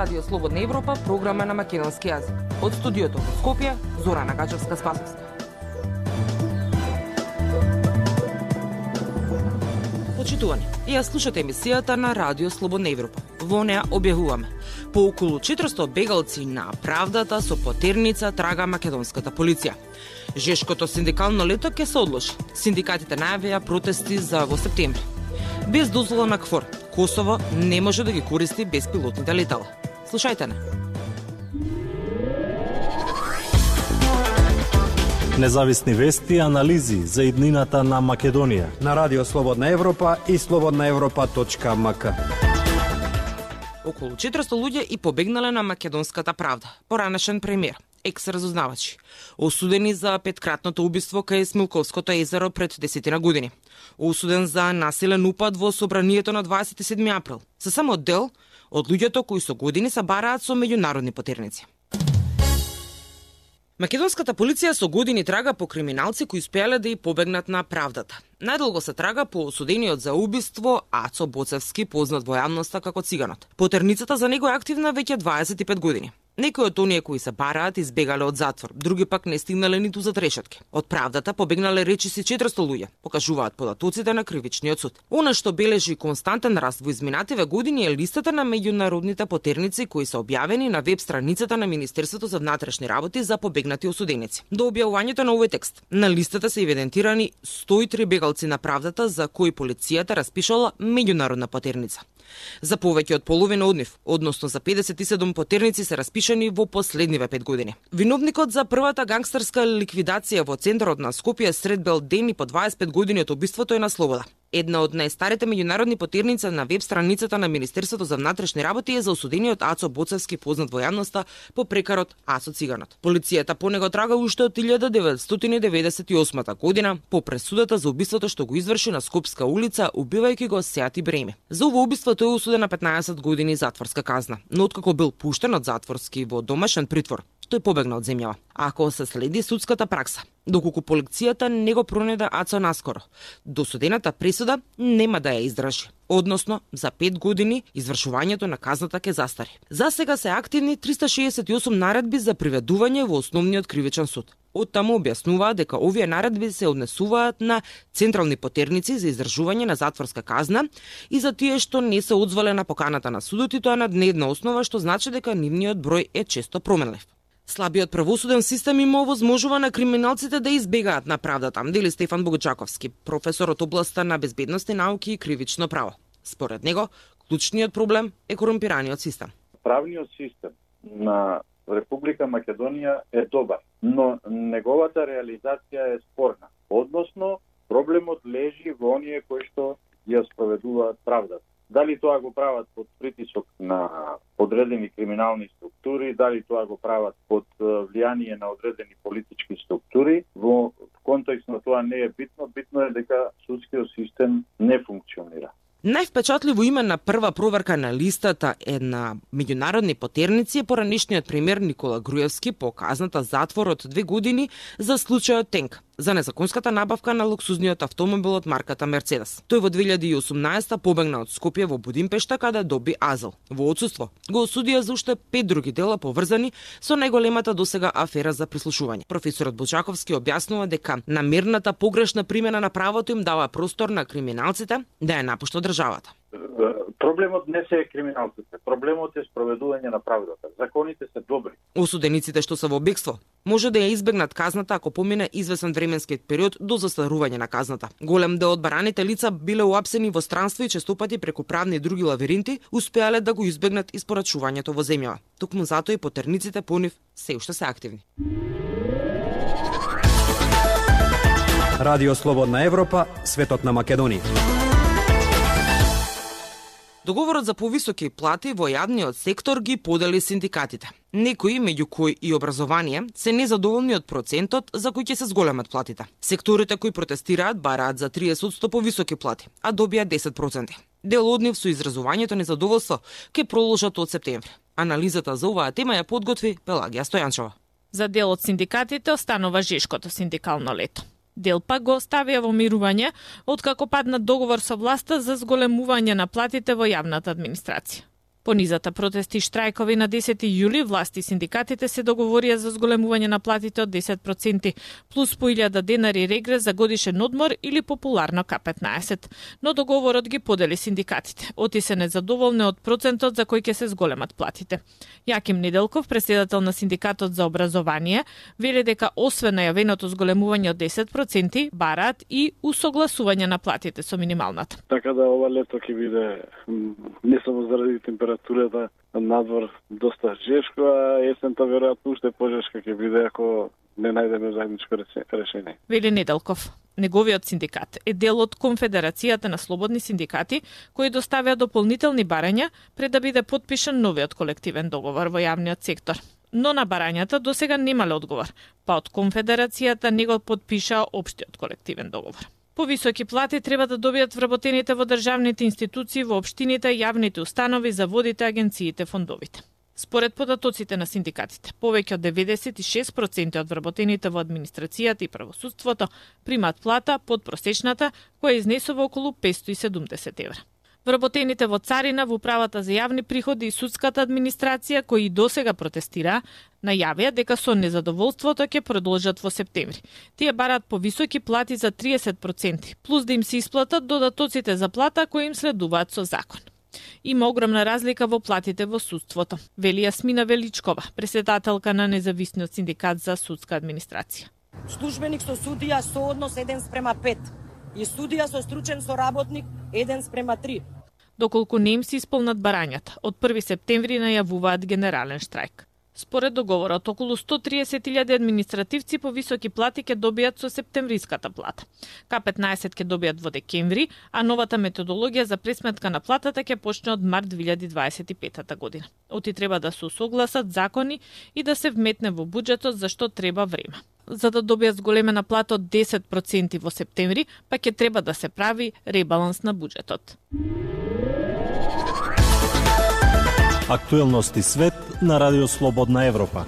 Радио Слободна Европа, програма на македонски јазик. Од студиото во Скопје, Зора Нагачевска Спасовска. Почитувани, ја слушате емисијата на Радио Слободна Европа. Во неа објавуваме. По околу 400 бегалци на правдата со потерница трага македонската полиција. Жешкото синдикално лето ќе се одложи. Синдикатите најавија протести за во септември. Без дозвола на КФОР, Косово не може да ги користи безпилотните летала. Слушајте не. Независни вести и анализи за иднината на Македонија. На Радио Слободна Европа и слободнаевропа.мк. Околу 400 луѓе и побегнале на македонската правда. Поранешен премиер екс-разузнавачи, осудени за петкратното убиство кај Смилковското езеро пред десетина години. Осуден за насилен упад во собранието на 27 април. Се само дел од луѓето кои со години се бараат со меѓународни потерници. Македонската полиција со години трага по криминалци кои успеале да и побегнат на правдата. Најдолго се трага по осудениот за убиство Ацо Боцевски, познат во јавноста како Циганот. Потерницата за него е активна веќе 25 години. Некои од оние кои се бараат избегале од затвор, други пак не стигнале ниту за трешетки. Од правдата побегнале речиси 400 луѓе, покажуваат податоците на кривичниот суд. Она што бележи константен раст во изминативе години е листата на меѓународните потерници кои се објавени на веб страницата на Министерството за внатрешни работи за побегнати осуденици. До објавувањето на овој текст, на листата се евидентирани 103 бегалци на правдата за кои полицијата распишала меѓународна потерница. За повеќе од половина од нив, односно за 57 потерници се распишани во последниве 5 години. Виновникот за првата гангстерска ликвидација во центарот на Скопје сред ден и по 25 години од убиството е на слобода. Една од најстарите меѓународни потирница на веб страницата на Министерството за внатрешни работи е за осудениот Ацо Боцевски познат во јавноста по прекарот Ацо Циганот. Полицијата по него трага уште од 1998 година по пресудата за убиството што го изврши на Скопска улица убивајќи го Сеати Бреме. За ово убиство тој е осуден на 15 години затворска казна, но откако бил пуштен од затворски во домашен притвор, тој побегна од земјава. Ако се следи судската пракса, доколку полицијата не го пронеда Ацо наскоро, досудената пресуда нема да ја издржи. Односно, за 5 години извршувањето на казната ќе застари. За сега се активни 368 наредби за приведување во основниот кривичен суд. Оттаму објаснуваат дека овие наредби се однесуваат на централни потерници за издржување на затворска казна и за тие што не се одзвале на поканата на судот и тоа на дневна основа, што значи дека нивниот број е често променлив. Слабиот правосуден систем им овозможува на криминалците да избегаат на правдата, дели Стефан Богочаковски, професор од областа на безбедност и науки и кривично право. Според него, клучниот проблем е корумпираниот систем. Правниот систем на Република Македонија е добар, но неговата реализација е спорна. Односно, проблемот лежи во оние кои што ја спроведуваат правдата. Дали тоа го прават под притисок на одредени криминални структури, дали тоа го прават под влијание на одредени политички структури, во контекст на тоа не е битно, битно е дека судскиот систем не функционира. Највпечатливо име на прва проверка на листата е на меѓународни потерници е поранишниот премиер Никола Груевски по казната затвор од две години за случајот Тенк, за незаконската набавка на луксузниот автомобил од марката Мерцедес. Тој во 2018 побегна од Скопје во Будимпешта каде доби азил. Во одсуство го осудија за уште пет други дела поврзани со најголемата досега афера за прислушување. Професорот Бочаковски објаснува дека намерната погрешна примена на правото им дава простор на криминалците да ја напуштат државата. Проблемот не се е криминалците, проблемот е спроведување на правдата. Законите се добри. Осудениците што се во бегство може да ја избегнат казната ако помине извесен временски период до застарување на казната. Голем дел од бараните лица биле уапсени во странство и често пати преку правни и други лавиринти успеале да го избегнат испорачувањето во земјава. Токму затоа и потерниците по нив се уште се активни. Радио Слободна Европа, светот на Македонија. Договорот за повисоки плати во јавниот сектор ги подели синдикатите. Некои, меѓу кои и образование, се незадоволни од процентот за кој ќе се зголемат платите. Секторите кои протестираат бараат за 30% повисоки плати, а добија 10%. Дел од нив со изразувањето незадоволство ќе проложат од септември. Анализата за оваа тема ја подготви Пелагија Стојанчова. За дел од синдикатите останува жешкото синдикално лето. Делпа го оставија во мирување, откако падна договор со власта за зголемување на платите во јавната администрација. По низата протести и штрајкови на 10 јули, власти и синдикатите се договорија за зголемување на платите од 10%, плюс по 1000 денари регрес за годишен одмор или популарно К15. Но договорот ги подели синдикатите. Оти се незадоволни од процентот за кој ќе се зголемат платите. Јаким Неделков, председател на синдикатот за образование, вели дека освен најавеното зголемување од 10%, бараат и усогласување на платите со минималната. Така да ова лето ќе биде не само заради температура температурата надвор доста жешко, а есента веројатно уште пожешка ќе биде ако не најдеме заедничко решение. Вели Неделков. Неговиот синдикат е дел од Конфедерацијата на слободни синдикати, кои доставија дополнителни барања пред да биде подпишан новиот колективен договор во јавниот сектор. Но на барањата до сега немале одговор, па од Конфедерацијата не го подпиша општиот колективен договор. Повисоки плати треба да добијат вработените во државните институции, во општините, јавните установи, заводите, агенциите, фондовите. Според податоците на синдикатите, повеќе од 96% од вработените во администрацијата и правосудството примат плата под просечната, која изнесува околу 570 евра. Вработените во Царина, во управата за јавни приходи и судската администрација, кои и досега протестира, најавија дека со незадоволството ќе продолжат во септември. Тие бараат повисоки плати за 30%, плюс да им се исплатат додатоците за плата кои им следуваат со закон. Има огромна разлика во платите во судството, вели Јасмина Величкова, председателка на независниот синдикат за судска администрација. Службеник со судија со однос 1 спрема 5 и судија со стручен соработник 1 спрема 3. Доколку немци исполнат барањата, од 1 септември најавуваат генерален штрајк. Според договорот, околу 130.000 административци по високи плати ќе добијат со септемвриската плата. К15 ќе добијат во декември, а новата методологија за пресметка на платата ќе почне од март 2025 година. Оти треба да се усогласат закони и да се вметне во буџетот за што треба време. За да добијат зголемена плата од 10% во септември, па ќе треба да се прави ребаланс на буџетот. Актуелности свет на Радио Слободна Европа.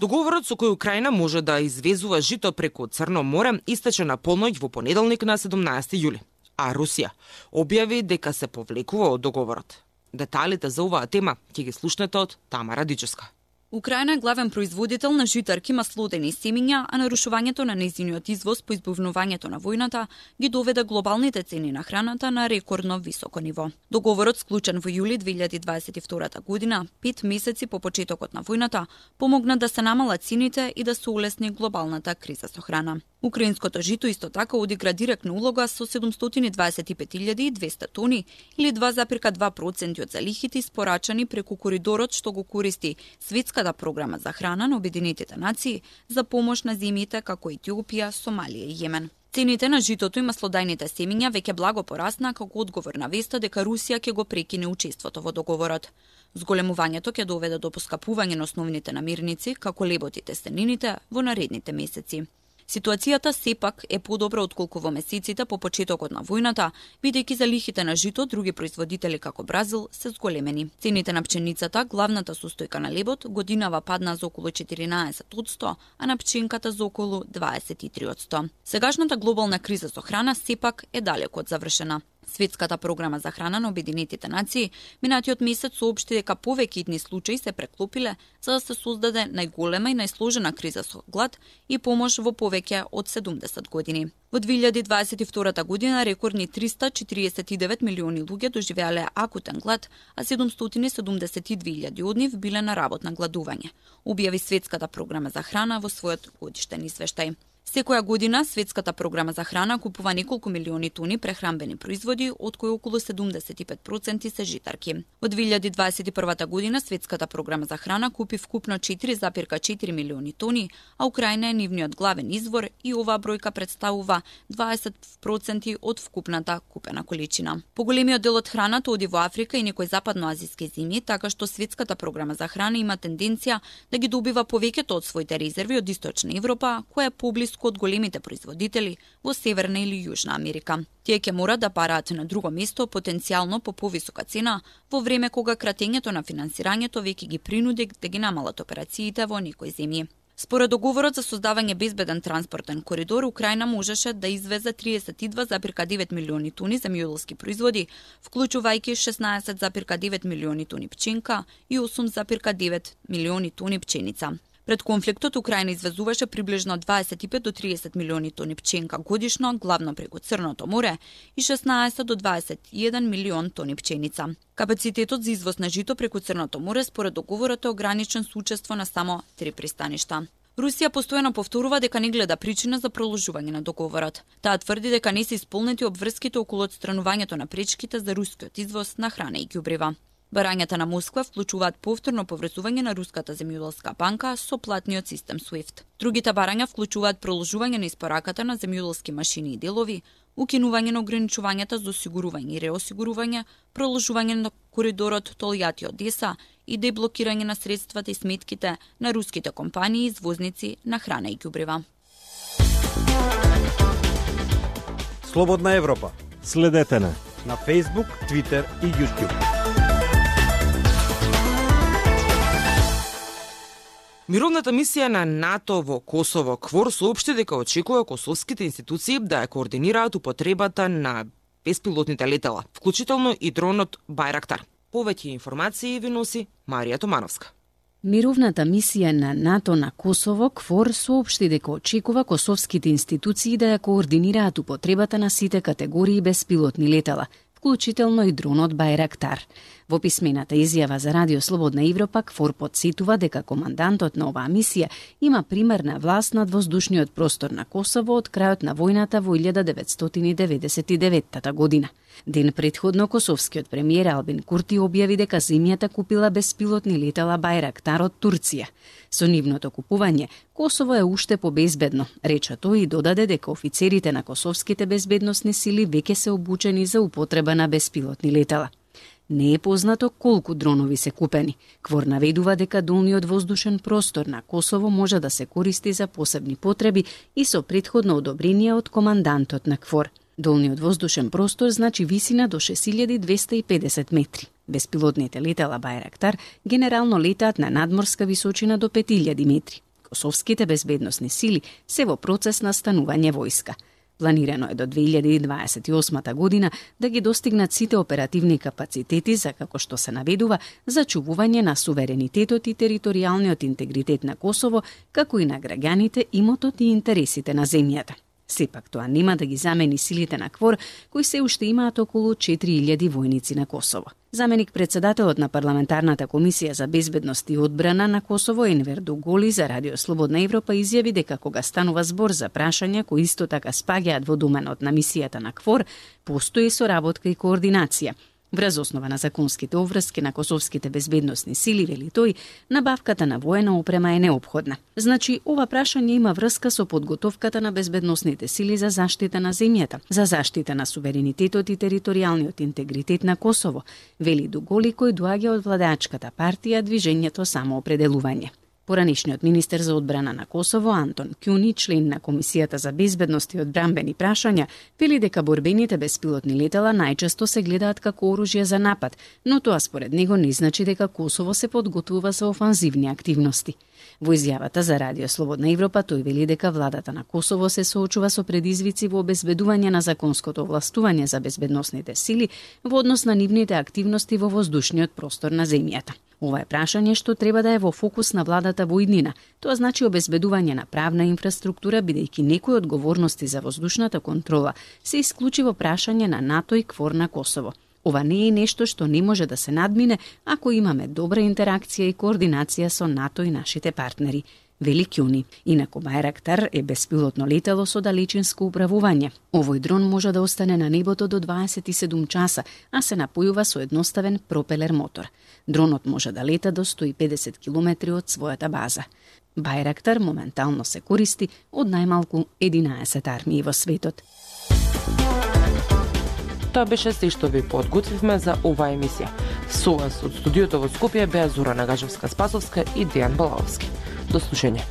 Договорот со кој Украина може да извезува жито преку Црно море истече на полноќ во понеделник на 17 јули, а Русија објави дека се повлекува од договорот. Деталите за оваа тема ќе ги слушнете од Тамара Дическа. Украина е главен производител на житарки, маслодени семиња, а нарушувањето на незиниот извоз по избувнувањето на војната ги доведе глобалните цени на храната на рекордно високо ниво. Договорот склучен во јули 2022 година, пет месеци по почетокот на војната, помогна да се намалат цените и да се улесни глобалната криза со храна. Украинското жито исто така одигра директна улога со 725.200 тони или 2,2% од залихите испорачани преку коридорот што го користи Светска Светската програма за храна на Обединетите нации за помош на земјите како Етиопија, Сомалија и Јемен. Цените на житото и маслодајните семиња веќе благо порасна како одговор на веста дека Русија ќе го прекине учеството во договорот. Зголемувањето ќе доведе до поскапување на основните намирници, како лебот и тестенините, во наредните месеци. Ситуацијата сепак е подобра отколку во месеците по почетокот на војната, бидејќи за лихите на жито други производители како Бразил се зголемени. Цените на пченицата, главната состојка на лебот, годинава падна за околу 14%, а на пченката за околу 23%. Сегашната глобална криза со храна сепак е далеко од завршена. Светската програма за храна на Обединетите нации минатиот месец соопшти дека повеќе итни случаи се преклопиле за да се создаде најголема и најсложена криза со глад и помош во повеќе од 70 години. Во 2022 година рекордни 349 милиони луѓе доживеале акутен глад, а 772.000 од нив биле на работ на гладување, објави Светската програма за храна во својот годиштен извештај. Секоја година Светската програма за храна купува неколку милиони тони прехранбени производи, од кои околу 75% се житарки. Од 2021 година Светската програма за храна купи вкупно 4,4 милиони тони, а Украина е нивниот главен извор и оваа бројка представува 20% од вкупната купена количина. Поголемиот дел од храната оди во Африка и некои западноазиски земји, така што Светската програма за храна има тенденција да ги добива повеќето од своите резерви од Источна Европа, која е поблиску поблиску од големите производители во Северна или Јужна Америка. Тие ќе мора да параат на друго место потенцијално по повисока цена, во време кога кратењето на финансирањето веќе ги принуди да ги намалат операциите во некои земји. Според договорот за создавање безбеден транспортен коридор, Украина можеше да извезе 32,9 милиони тони земјоделски производи, вклучувајќи 16,9 милиони тони пчинка и 8,9 милиони тони пченица. Пред конфликтот Украина извезуваше приближно 25 до 30 милиони тони пченка годишно, главно преку Црното море, и 16 до 21 милион тони пченица. Капацитетот за извоз на жито преку Црното море според договорот е ограничен со учество на само три пристаништа. Русија постојано повторува дека не гледа причина за проложување на договорот. Таа тврди дека не се исполнети обврските околу отстранувањето на пречките за рускиот извоз на храна и ѓубрива. Барањата на Москва вклучуваат повторно поврзување на Руската земјоделска банка со платниот систем SWIFT. Другите барања вклучуваат проложување на испораката на земјоделски машини и делови, укинување на ограничувањата за осигурување и реосигурување, проложување на коридорот Толјати Одеса и деблокирање на средствата и сметките на руските компании извозници на храна и ѓубрива. Слободна Европа. Следете на на Facebook, Twitter и YouTube. Мировната мисија на НАТО во Косово Квор соопшти дека очекува косовските институции да ја координираат употребата на беспилотните летела, вклучително и дронот Байрактар. Повеќе информации ви носи Марија Томановска. Мировната мисија на НАТО на Косово КФОР соопшти дека очекува косовските институции да ја координираат употребата на сите категории беспилотни летела, вклучително и дронот Байрактар. Во писмената изјава за Радио Слободна Европа, КФОР подсетува дека командантот на оваа мисија има примерна власт над воздушниот простор на Косово од крајот на војната во 1999 година. Ден предходно косовскиот премиер Албин Курти објави дека земјата купила беспилотни летала Байрактар од Турција. Со нивното купување, Косово е уште побезбедно, рече тој и додаде дека офицерите на косовските безбедносни сили веќе се обучени за употреба на беспилотни летала. Не е познато колку дронови се купени. Квор наведува дека долниот воздушен простор на Косово може да се користи за посебни потреби и со предходно одобрение од командантот на Квор. Долниот воздушен простор значи висина до 6250 метри. Беспилотните летала Байрактар генерално летаат на надморска височина до 5000 метри. Косовските безбедносни сили се во процес на станување војска. Планирано е до 2028 година да ги достигнат сите оперативни капацитети за како што се наведува за чувување на суверенитетот и територијалниот интегритет на Косово, како и на граѓаните, имотот и интересите на земјата. Сепак тоа нема да ги замени силите на КВОР, кои се уште имаат околу 4000 војници на Косово. Заменик председателот на парламентарната комисија за безбедност и одбрана на Косово Енвер Дуголи за Радио Слободна Европа изјави дека кога станува збор за прашања кои исто така спаѓаат во доменот на мисијата на КВОР, постои соработка и координација Врз основа на законските оврски на косовските безбедносни сили, вели тој, набавката на воена опрема е необходна. Значи, ова прашање има врска со подготовката на безбедносните сили за заштита на земјата, за заштита на суверенитетот и територијалниот интегритет на Косово, вели Дуголи кој доаѓа од владачката партија Движењето самоопределување. Поранишниот министер за одбрана на Косово Антон Кјуни, член на Комисијата за безбедност и одбранбени прашања, вели дека борбените беспилотни летела најчесто се гледаат како оружје за напад, но тоа според него не значи дека Косово се подготвува за офанзивни активности. Во изјавата за Радио Слободна Европа тој вели дека владата на Косово се соочува со предизвици во обезбедување на законското овластување за безбедносните сили во однос на нивните активности во воздушниот простор на земјата. Ова е прашање што треба да е во фокус на владата во иднина. Тоа значи обезбедување на правна инфраструктура, бидејќи некои одговорности за воздушната контрола се исклучиво прашање на НАТО и КФОР на Косово. Ова не е нешто што не може да се надмине ако имаме добра интеракција и координација со НАТО и нашите партнери вели Кјуни. Инаку Байрактар е беспилотно летело со далечинско управување. Овој дрон може да остане на небото до 27 часа, а се напојува со едноставен пропелер мотор. Дронот може да лета до 150 км од својата база. Байрактар моментално се користи од најмалку 11 армии во светот. Тоа беше се што ви подготвивме за оваа емисија. Со вас од студиото во Скопје беа Зора Нагажевска Спасовска и Дејан Балаовски. До слушање.